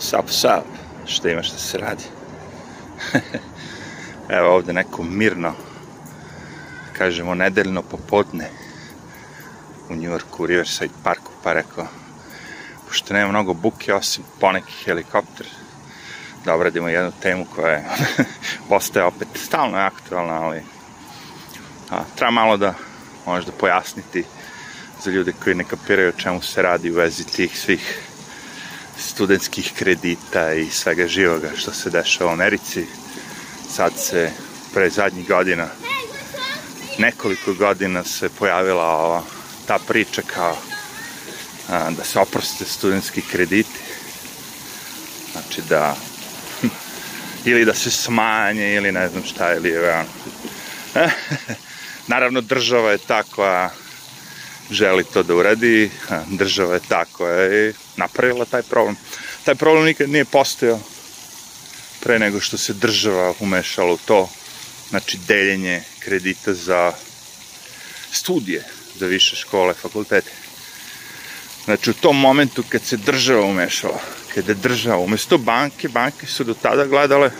sap sap, šta ima da se radi. Evo ovde neko mirno, kažemo nedeljno popodne u Njujorku, u Riverside parku, pa rekao, pošto nema mnogo buke, osim poneki helikopter, da obradimo jednu temu koja je, ostaje opet stalno aktualna, ali a, treba malo da možda pojasniti za ljude koji ne kapiraju o čemu se radi u vezi tih svih studentskih kredita i svega živoga što se dešava u Americi. Sad se pre zadnjih godina, nekoliko godina se pojavila ova, ta priča kao a, da se oproste studentski krediti. Znači da hm, ili da se smanje ili ne znam šta ili je Naravno država je ta koja želi to da uradi, država je ta koja je napravila taj problem. Taj problem nikad nije postojao pre nego što se država umešala u to, znači deljenje kredita za studije, za više škole, fakultete. Znači u tom momentu kad se država umešala, kada država, umesto banke, banke su do tada gledale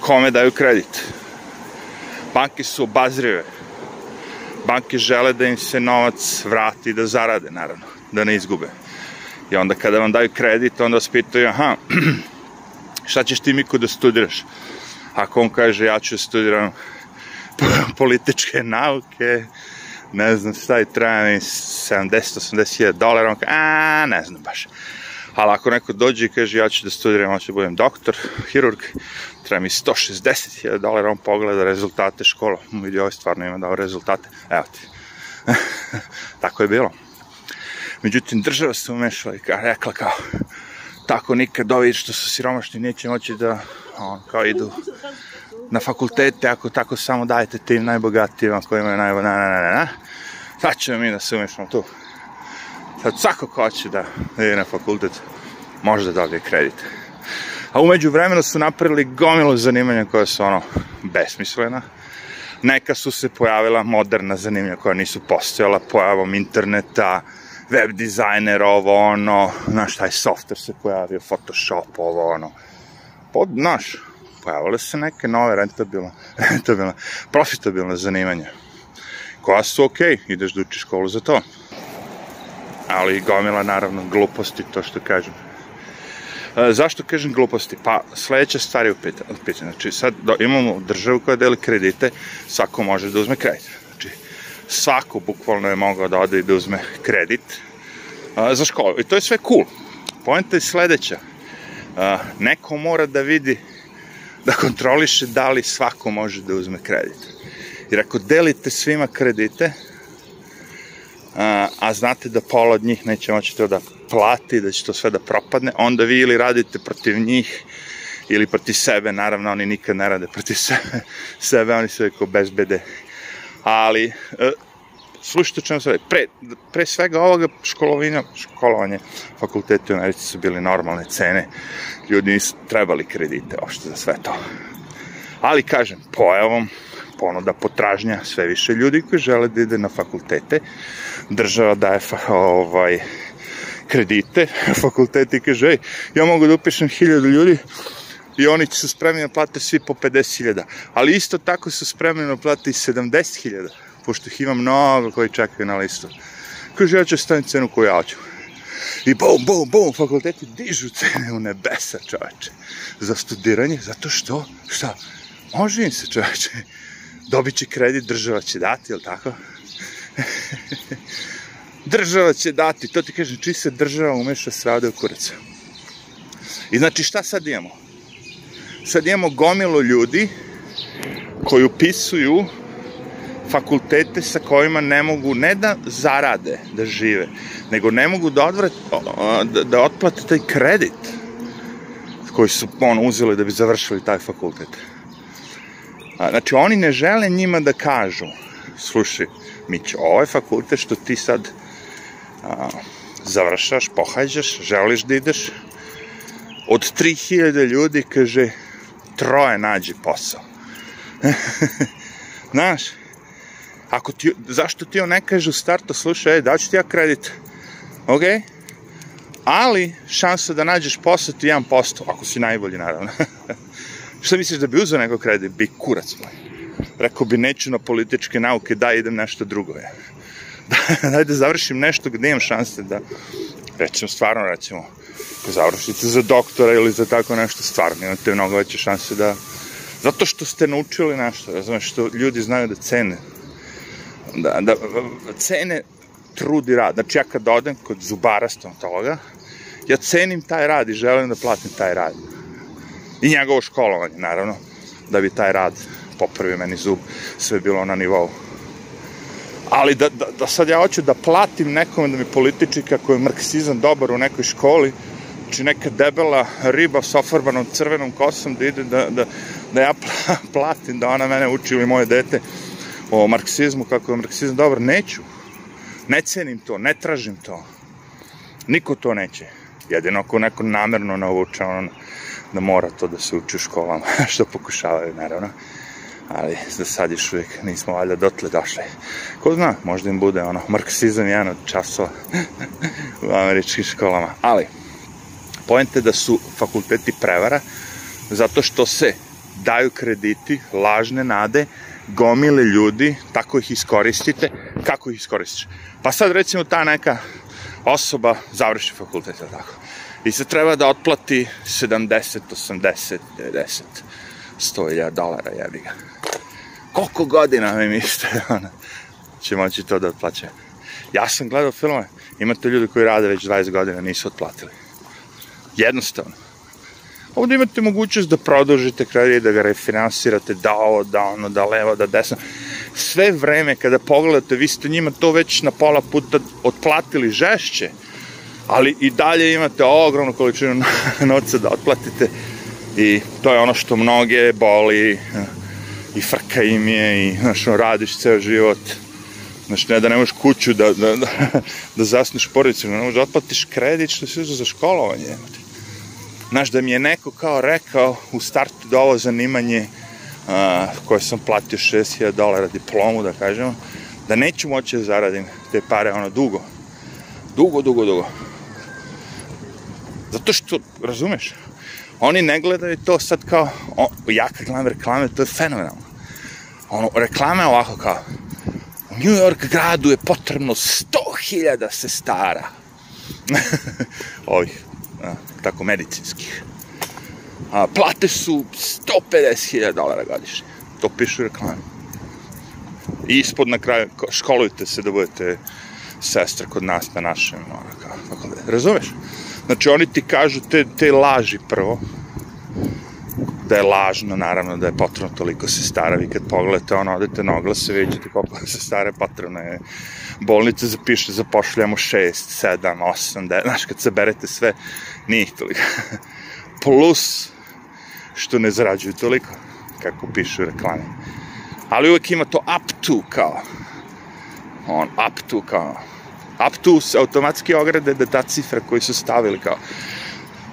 kome daju kredit. Banke su obazrive. Banke žele da im se novac vrati da zarade, naravno, da ne izgube. I onda kada vam daju kredit, onda vas pitaju, aha, šta ćeš ti Miko da studiraš? Ako on kaže, ja ću da studiram političke nauke, ne znam šta je traja 70-80 dolara, on kaže, a, ne znam baš. Ali ako neko dođe i kaže, ja ću da studiram, hoću da budem doktor, hirurg, treba mi 160.000 dolara, on pogleda rezultate škola, vidi, ovo stvarno ima dobre rezultate, evo ti. Tako je bilo. Međutim, država se umešala i rekla kao, tako nikad ovi što su siromašni neće moći da on, kao idu na fakultete ako tako samo dajete tim najbogatijima koji imaju najbolje, na, na, na, na. Sad ćemo mi da se umešamo tu. Sad svako ko hoće da ide na fakultet može da dobije kredit. A umeđu vremena su napravili gomilu zanimanja koja su ono besmislena. Neka su se pojavila moderna zanimanja koja nisu postojala pojavom interneta, web dizajner, ovo, ono, znaš, taj software se pojavio, Photoshop, ovo, ono. Pod, znaš, pojavile se neke nove rentabilne, rentabilne, profitabilne zanimanja, koja su okej, okay, ideš da učiš školu za to. Ali gomila, naravno, gluposti, to što kažem. E, zašto kažem gluposti? Pa, sledeća stvar je u pitanju. Znači, sad do, imamo državu koja deli kredite, svako može da uzme kredit svako bukvalno je mogao da ode i da uzme kredit a, za školu. I to je sve cool. Poenta je sledeća. A, neko mora da vidi, da kontroliše da li svako može da uzme kredit. Jer ako delite svima kredite, a, a znate da pola od njih neće moći to da plati, da će to sve da propadne, onda vi ili radite protiv njih, ili protiv sebe, naravno oni nikad ne rade protiv sebe, sebe oni se uvijek bezbede ali e, slušajte čemu se radi. Pre, pre svega ovoga školovina, školovanje, fakulteti u Americi su bili normalne cene, ljudi nisu trebali kredite uopšte za sve to. Ali kažem, pojavom ponuda potražnja, sve više ljudi koji žele da ide na fakultete, država daje ovaj, kredite, fakulteti kaže, ej, ja mogu da upišem hiljadu ljudi, i oni su spremni da plate svi po 50.000. Ali isto tako su spremni da plate i 70.000, pošto ih ima mnogo koji čekaju na listu. Kaže, ja ću stavim cenu koju ja ću. I bom, bom, bom, fakulteti dižu cene u nebesa, čoveče. Za studiranje, zato što, šta, može im se, čoveče. Dobit će kredit, država će dati, jel tako? država će dati, to ti kažem, se država umeša srade u kuraca. I znači šta sad imamo? sad imamo gomilu ljudi koji upisuju fakultete sa kojima ne mogu ne da zarade, da žive, nego ne mogu da, odvrat, da, da otplate taj kredit koji su ono, uzeli da bi završili taj fakultet. A, znači, oni ne žele njima da kažu, slušaj, Mić, ovaj fakultet što ti sad a, završaš, pohađaš, želiš da ideš, od 3000 ljudi, kaže, troje nađe posao. Znaš, ako ti, zašto ti on ne kaže u startu, slušaj, ej, daću ti ja kredit, ok? Ali, šansa da nađeš posao ti je 1%, ako si najbolji, naravno. Šta misliš da bi uzeo neko kredit? Bi kurac moj. Rekao bi, neću na političke nauke, da idem nešto drugo. Je daj da završim nešto gde imam šanse da, recimo, stvarno, recimo, ako završite za doktora ili za tako nešto, stvarno imate mnogo veće šanse da, zato što ste naučili nešto, razumeš, što ljudi znaju da cene, da, da cene trud i rad. Znači, ja kad odem kod zubara stomatologa, ja cenim taj rad i želim da platim taj rad. I njegovo školovanje, naravno, da bi taj rad popravio meni zub, sve bilo na nivou ali da, da, da sad ja hoću da platim nekome da mi političi kako je marksizam dobar u nekoj školi, znači neka debela riba sa ofarbanom crvenom kosom da ide da, da, da ja platim da ona mene uči ili moje dete o marksizmu, kako je marksizam dobar, neću. Ne cenim to, ne tražim to. Niko to neće. Jedino ako neko namerno nauče ono, da mora to da se uči u školama, što pokušavaju, naravno ali za sad još uvijek nismo valjda dotle došli. Ko zna, možda im bude ono marksizam jedan od časova u američkim školama. Ali, pojente da su fakulteti prevara zato što se daju krediti, lažne nade, gomile ljudi, tako ih iskoristite, kako ih iskoristiš. Pa sad recimo ta neka osoba završi fakultet, tako. I se treba da otplati 70, 80, 90 100.000 dolara, jebi ga. Koliko godina mi mislite da ona će moći to da otplaće? Ja sam gledao filme, imate ljudi koji rade već 20 godina, nisu otplatili. Jednostavno. Ovde imate mogućnost da produžite kredit, da ga refinansirate, da ovo, da ono, da levo, da desno. Sve vreme kada pogledate, vi ste njima to već na pola puta otplatili žešće, ali i dalje imate ogromnu količinu novca da otplatite i to je ono što mnoge boli e, i frka im je i znaš, radiš ceo život znaš, ne da ne možeš kuću da, da, da, da zasniš porodicu, ne možeš da otplatiš kredit što si uzao za školovanje. Znaš, da mi je neko kao rekao u startu da ovo zanimanje a, koje sam platio 6000 dolara diplomu, da kažemo, da neću moći da zaradim te pare, ono, dugo. Dugo, dugo, dugo. Zato što, razumeš, oni ne gledaju to sad kao, o, ja kad reklame, to je fenomenalno. Ono, reklame ovako kao, u New York gradu je potrebno 100.000 sestara. Ovih, a, tako medicinskih. A, plate su 150.000 dolara godišnje. To pišu reklame. I ispod na kraju, školujte se da budete sestra kod nas na našem, ono, kao, tako da, razumeš? Znači oni ti kažu te, te laži prvo, da je lažno, naravno, da je potrebno toliko se stara, vi kad pogledate, ono, odete na oglase, vidite ćete koliko se stara potrebno je. Bolnica zapiše, zapošljamo 6, 7, 8, 9, znaš, kad saberete sve, nije ih toliko. Plus, što ne zarađuju toliko, kako pišu reklame. Ali uvek ima to up to, kao, on, up to, kao, Aptus automatski ograde da ta cifra koju su stavili kao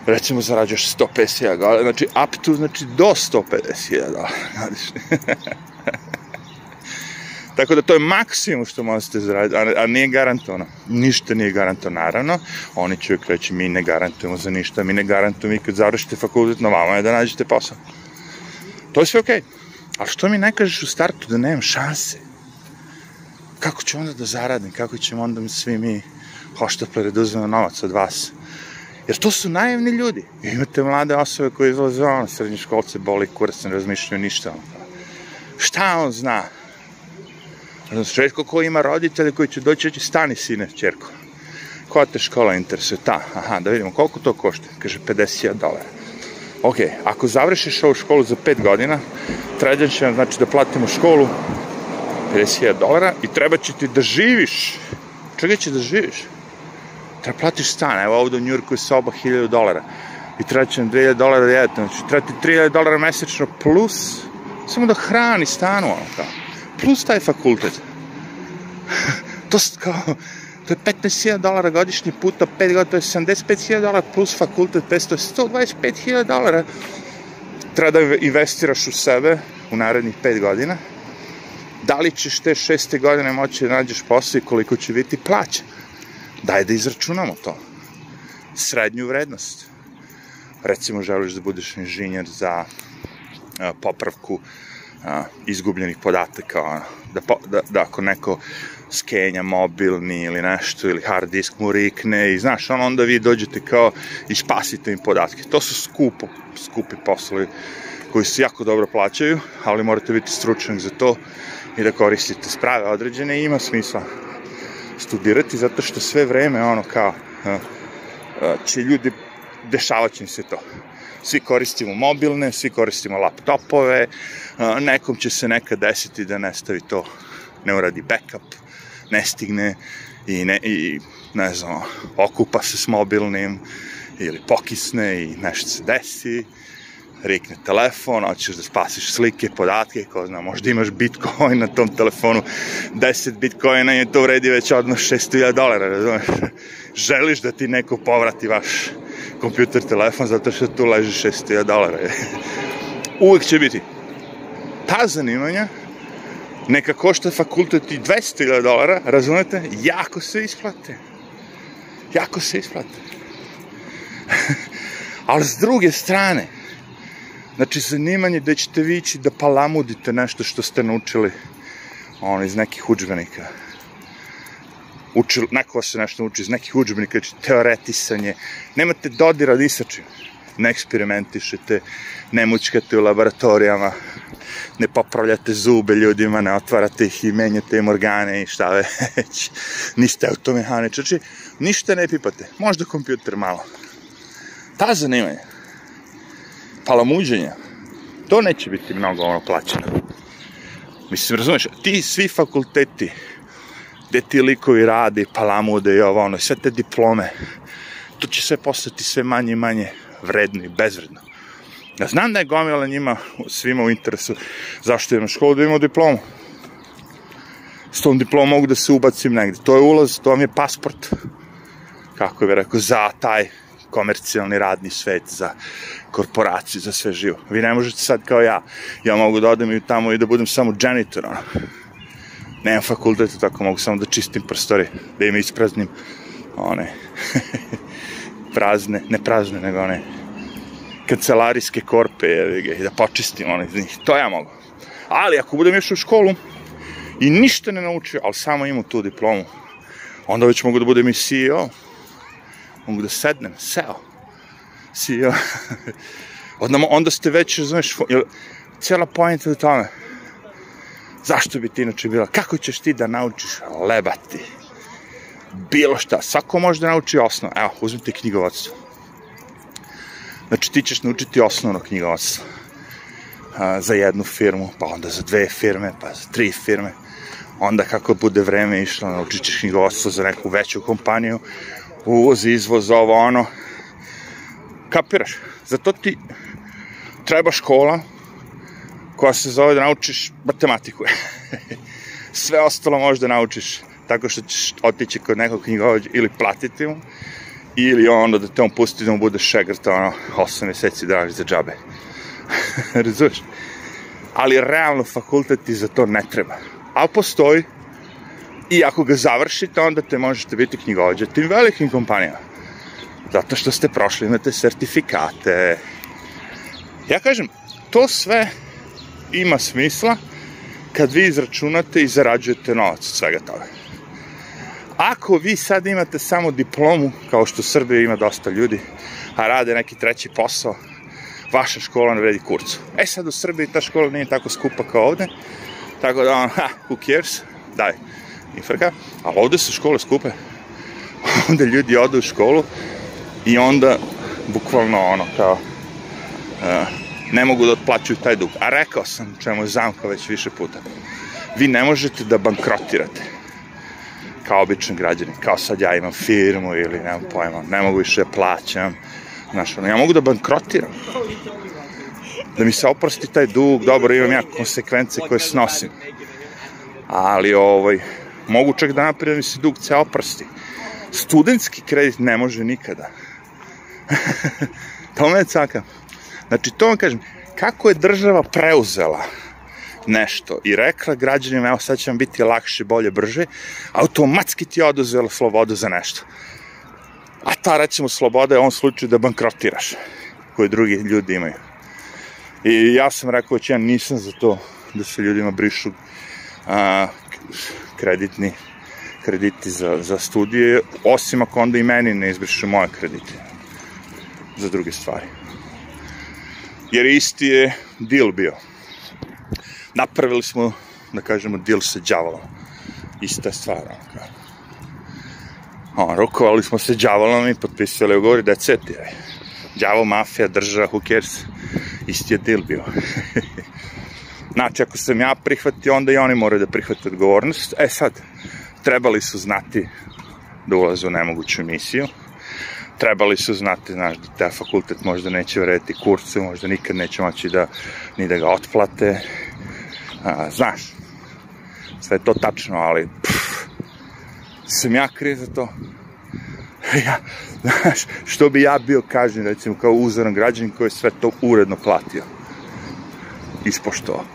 recimo zarađuješ 150.000 dolara, znači up to znači do 150.000 dolara, Tako da to je maksimum što možete zaraditi, a, a nije garantovano. Ništa nije garantovano, naravno. Oni će uvijek reći, mi ne garantujemo za ništa, mi ne garantujemo i kad završite fakultet, na vama je da nađete posao. To je sve okej. Okay. Ali što mi ne kažeš u startu da nemam šanse? kako ću onda da zaradim, kako ćemo onda svi mi hoštapleri da uzmemo novac od vas. Jer to su naivni ljudi. I imate mlade osobe koje izlaze ono, srednje školce, boli kurac, ne razmišljaju ništa. Pa. Šta on zna? Znači, redko koji ima roditelje koji će doći, će stani sine, čerko. Koja te škola interesuje? Ta, aha, da vidimo, koliko to košta? Kaže, 50 dolara. Ok, ako završiš ovu školu za 5 godina, Tređan će znači da platimo školu, 50.000 dolara i treba će ti da živiš. Čega će da živiš? Treba platiš stan, evo ovde u Njurku je soba 1000 dolara i treba će nam 2000 dolara djetno, da znači treba ti 3000 dolara mesečno plus samo da hrani stanu, ono kao. Plus taj fakultet. to kao, to je 15.000 dolara godišnje puta 5 godina, to je 75.000 dolara plus fakultet 500, 125.000 dolara treba da investiraš u sebe u narednih 5 godina da li ćeš te šeste godine moći da nađeš posao i koliko će biti plaća. Daj da izračunamo to. Srednju vrednost. Recimo, želiš da budeš inženjer za popravku izgubljenih podataka, da, po, da, da ako neko skenja mobilni ili nešto, ili hard disk mu rikne i znaš, on, onda vi dođete kao i spasite im podatke. To su skupo, skupi poslovi koji se jako dobro plaćaju, ali morate biti stručnjak za to i da koristite sprave određene i ima smisla studirati zato što sve vreme ono kao e, e, će ljudi dešavati se to. Svi koristimo mobilne, svi koristimo laptopove, e, nekom će se nekad desiti da ne stavi to, ne uradi backup, ne stigne i ne, i, ne znam, okupa se s mobilnim ili pokisne i nešto se desi rikne telefon, hoćeš da spasiš slike, podatke, ko zna, možda imaš bitcoin na tom telefonu, 10 bitcoina je to vredi već odmah 6000 dolara, razumeš? Želiš da ti neko povrati vaš kompjuter, telefon, zato što tu leži 6000 dolara. Uvek će biti. Ta zanimanja, neka košta fakultet i 200.000 dolara, razumete, jako se isplate. Jako se isplate. Ali s druge strane, Znači, zanimanje da ćete vi ići da palamudite nešto što ste naučili ono, iz nekih učbenika. Učil, neko se nešto uči iz nekih učbenika, znači teoretisanje. Nemate dodira ni sa čim. Ne eksperimentišete, ne mučkate u laboratorijama, ne popravljate zube ljudima, ne otvarate ih i menjate im organe i šta već. Niste automehaničar, znači ništa ne pipate. Možda kompjuter malo. Ta zanimanja palamuđenja, to neće biti mnogo ono plaćeno. Mislim, razumeš, ti svi fakulteti, gde ti likovi radi, palamude i ovo, ono, sve te diplome, to će sve postati sve manje i manje vredno i bezvredno. Ja znam da je gomila njima svima u interesu zašto idem u školu da imam diplomu. S tom diplomom mogu da se ubacim negde. To je ulaz, to vam je pasport. Kako bih rekao, za taj komercijalni radni svet, za korporacije, za sve živo. Vi ne možete sad kao ja, ja mogu da odem i tamo i da budem samo janitor, ono. Nemam fakultetu, tako mogu samo da čistim prostore, da im ispraznim one prazne, ne prazne, nego one kancelarijske korpe i da počistim one iz njih. To ja mogu. Ali ako budem još u školu i ništa ne naučio, ali samo imam tu diplomu, onda već mogu da budem i CEO mogu da sednem, seo. Si, onda, onda ste već, znaš, jel, cijela je u tome. Zašto bi ti inače bila? Kako ćeš ti da naučiš lebati? Bilo šta. Svako može da nauči osnovno, Evo, uzmite knjigovodstvo. Znači, ti ćeš naučiti osnovno knjigovodstvo. za jednu firmu, pa onda za dve firme, pa za tri firme. Onda kako bude vreme išlo, naučit ćeš knjigovodstvo za neku veću kompaniju, uvoz, izvoz, ovo ono. Kapiraš? Zato ti treba škola koja se zove da naučiš matematiku. Sve ostalo možeš da naučiš tako što ćeš otići kod nekog knjigovođa ili platiti mu, ili onda da te on pusti da mu bude šegrta, ono, 8 meseci da za džabe. Razumeš? Ali realno fakultet ti za to ne treba. A postoji i ako ga završite, onda te možete biti knjigovođa tim velikim kompanijama. Zato što ste prošli, imate sertifikate. Ja kažem, to sve ima smisla kad vi izračunate i zarađujete novac od svega toga. Ako vi sad imate samo diplomu, kao što Srbija ima dosta ljudi, a rade neki treći posao, vaša škola ne vredi kurcu. E sad u Srbiji ta škola nije tako skupa kao ovde, tako da on, ha, who cares, daj i frka, ali ovde su škole skupe. onda ljudi odu u školu i onda bukvalno ono kao uh, ne mogu da otplaćuju taj dug. A rekao sam čemu je zamka već više puta. Vi ne možete da bankrotirate kao običan građanin, kao sad ja imam firmu ili nemam pojma, ne mogu više da plaćam, znaš, ono, ja mogu da bankrotiram, da mi se oprosti taj dug, dobro, imam ja konsekvence koje snosim, ali, ovaj, Mogu čak da napravim da se dug ceo prsti. Studentski kredit ne može nikada. to me caka. Znači, to vam kažem, kako je država preuzela nešto i rekla građanima, evo sad će vam biti lakše, bolje, brže, automatski ti je oduzela slobodu za nešto. A ta, recimo, sloboda je u ovom slučaju da bankrotiraš, koje drugi ljudi imaju. I ja sam rekao, već ja nisam za to da se ljudima brišu a, kreditni krediti za, za studije, osim ako onda i meni ne izbrišu moje kredite za druge stvari. Jer isti je deal bio. Napravili smo, da kažemo, deal sa djavolom. Ista stvar. On, rokovali smo se djavolom i potpisali ugovori da je cetire. Djavo, mafija, država, who cares? Isti je deal bio. Znači, ako sam ja prihvatio, onda i oni moraju da prihvate odgovornost. E sad, trebali su znati da ulaze u nemoguću misiju. Trebali su znati, znaš, da ta fakultet možda neće vrediti kurce, možda nikad neće moći da, ni da ga otplate. A, znaš, sve je to tačno, ali pff, sam ja kriv za to. Ja, znaš, što bi ja bio kažnjen, recimo, kao uzoran građanin koji je sve to uredno platio. Ispoštovao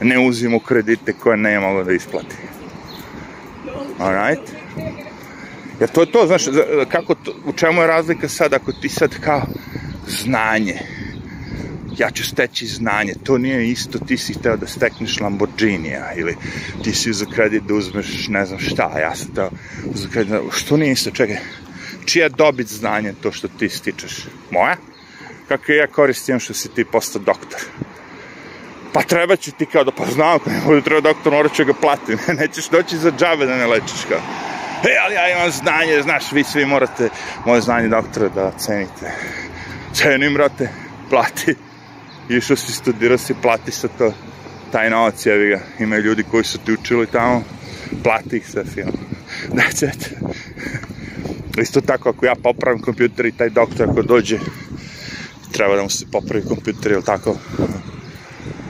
ne uzimu kredite koje ne mogu da isplati. Alright? Jer to je to, znaš, kako to, u čemu je razlika sad, ako ti sad kao znanje, ja ću steći znanje, to nije isto, ti si hteo da stekneš Lamborghinija ili ti si za kredit da uzmeš ne znam šta, ja sam teo za kredit, da- što nije isto, čekaj, čija dobit znanje to što ti stičeš? Moja? Kako ja koristim što si ti postao doktor? pa treba će ti kao da, pa znam, ne bude da treba doktor, morat ću ga plati, nećeš doći za džabe da ne lečiš kao. E, ali ja imam znanje, znaš, vi svi morate moje znanje doktora da cenite. Cenim, brate, plati. Išao si, studirao si, plati sa to. Taj novac, jevi ga. Imaju ljudi koji su ti učili tamo, plati ih sa film. Da, ćete. Isto tako, ako ja popravim kompjuter i taj doktor ako dođe, treba da mu se popravi kompjuter ili tako,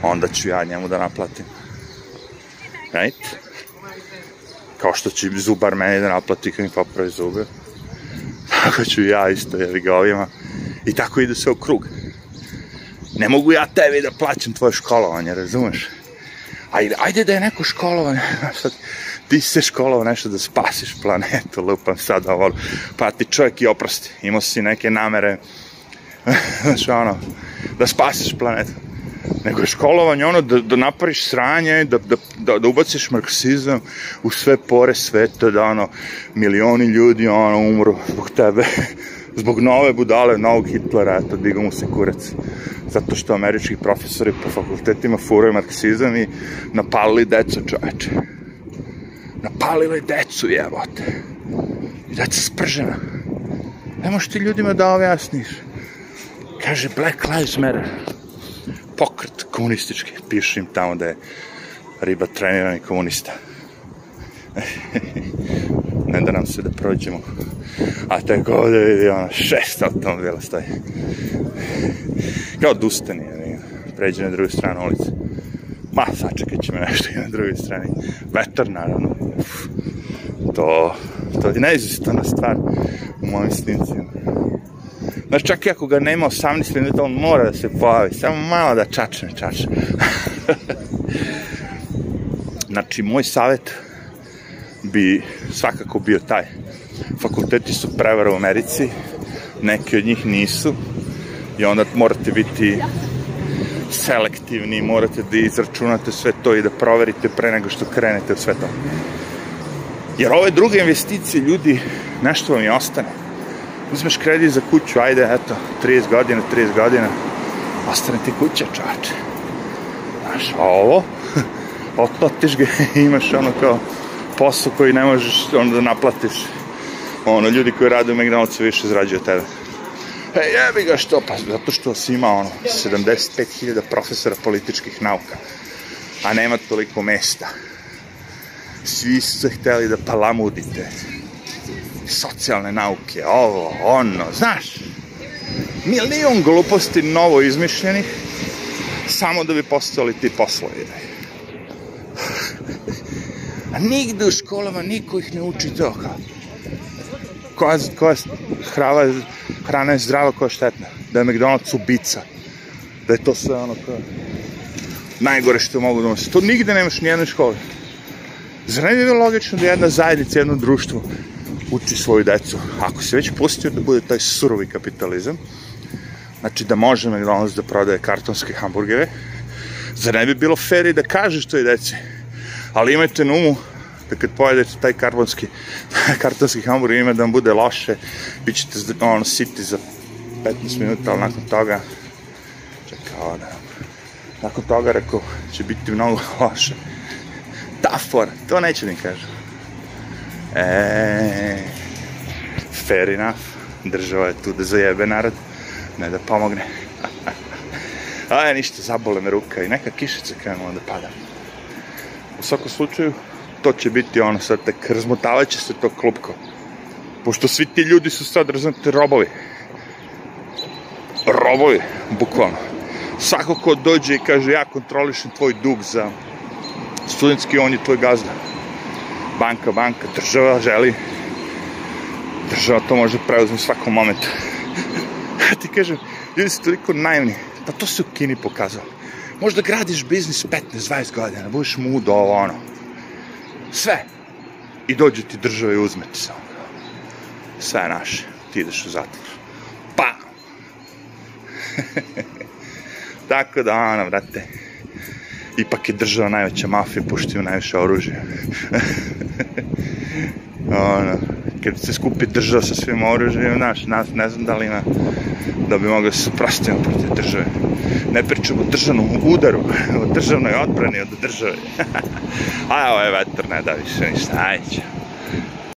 onda ću ja njemu da naplatim. Right? Kao što će zubar meni da naplati kad mi popravi zube. Tako ću ja isto, jevi ga ovima. I tako ide se u krug. Ne mogu ja tebi da plaćam tvoje školovanje, razumeš? Ajde, ajde da je neko školovan, sad, ti se školovao nešto da spasiš planetu, lupam sad ovo, pa ti čovjek i oprosti, imao si neke namere, znaš ono, da spasiš planetu nego je školovanje ono da, da napariš sranje, da, da, da, da ubaciš marksizam u sve pore sveta, da ono, milioni ljudi ono, umru zbog tebe, zbog nove budale, novog Hitlera, eto, digo mu se kurac. Zato što američki profesori po fakultetima furaju marksizam i napalili decu, čoveče. Napalili decu, jebote. I deca spržena. Ne možeš ti ljudima da objasniš. Kaže, Black Lives Matter pokret komunistički, pišem tamo da je riba trenirani komunista. ne da nam se da prođemo. A tek ovde vidi ono, šest automobila stoji. Kao dustani, ali pređe na drugu stranu ulice. Ma, sačekat će me nešto i na drugoj strani. Vetar, naravno. Uf, to, to je neizvistana stvar u mojim snimcima Znaš, čak i ako ga nema 18 minuta, on mora da se pojavi, samo malo da čačne, čačne. znači, moj savet bi svakako bio taj. Fakulteti su prevara u Americi, neki od njih nisu, i onda morate biti selektivni, morate da izračunate sve to i da proverite pre nego što krenete u sve to. Jer ove druge investicije, ljudi, nešto vam i ostane uzmeš kredit za kuću, ajde, eto, 30 godina, 30 godina, ostane ti kuća, čovače. Znaš, a ovo, otplatiš ga i imaš ono kao posao koji ne možeš onda da naplatiš. Ono, ljudi koji rade u McDonald'su više zrađuju tebe. E, jebi ga što, pa zato što si ima ono, 75.000 profesora političkih nauka, a nema toliko mesta. Svi su se hteli da palamudite socijalne nauke, ovo, ono, znaš, milion gluposti novo izmišljenih, samo da bi postali ti poslovi. A nigde u školama niko ih ne uči to kao. Koja, koja hrava, hrana je zdrava, koja je štetna. Da je McDonald's ubica. Da je to sve ono kao najgore što mogu da nosi. To nigde nemaš ni jednoj školi. Zar ne bi bilo logično da jedna zajednica, jedno društvo uči svoju decu. Ako se već pustio da bude taj surovi kapitalizam, znači da može McDonald's da prodaje kartonske hamburgere, zar ne bi bilo fair i da kažeš to i deci? Ali imajte na umu da kad pojedete taj karbonski, kartonski hamburger ima da vam bude loše, bit ćete ono, siti za 15 minuta, ali nakon toga, čekao da, nakon toga, rekao, će biti mnogo loše. Ta fora, to neće mi kažem. E, fair enough, država je tu da zajebe narod, ne da pomogne. A e, ništa, zabole me ruka i neka kišica krenula da pada. U svakom slučaju, to će biti ono sad, tak razmotavaće se to klupko. Pošto svi ti ljudi su sad, razumete, robovi. Robovi, bukvalno. Svako ko dođe i kaže, ja kontrolišem tvoj dug za studentski, on je tvoj gazda banka, banka, država želi država to može preuzeti u svakom momentu. ti kažem, ljudi su toliko naivni, pa to se u Kini pokazalo. Možda gradiš biznis 15-20 godina, budeš mudo, ovo, ono. Sve. I dođe ti država i uzme ti samo. Sve je naše. Ti ideš u zatvor. Pa! Tako da, ono, brate, ipak je država najveća mafija, puštaju najviše oružje. ono, kad se skupi država sa svim oružjem, znaš, nas ne znam da li ima da bi mogli da se suprastivno protiv države. Ne pričamo o državnom udaru, o državnoj odbrani od države. A ovo je vetar, ne da više ništa, ajde.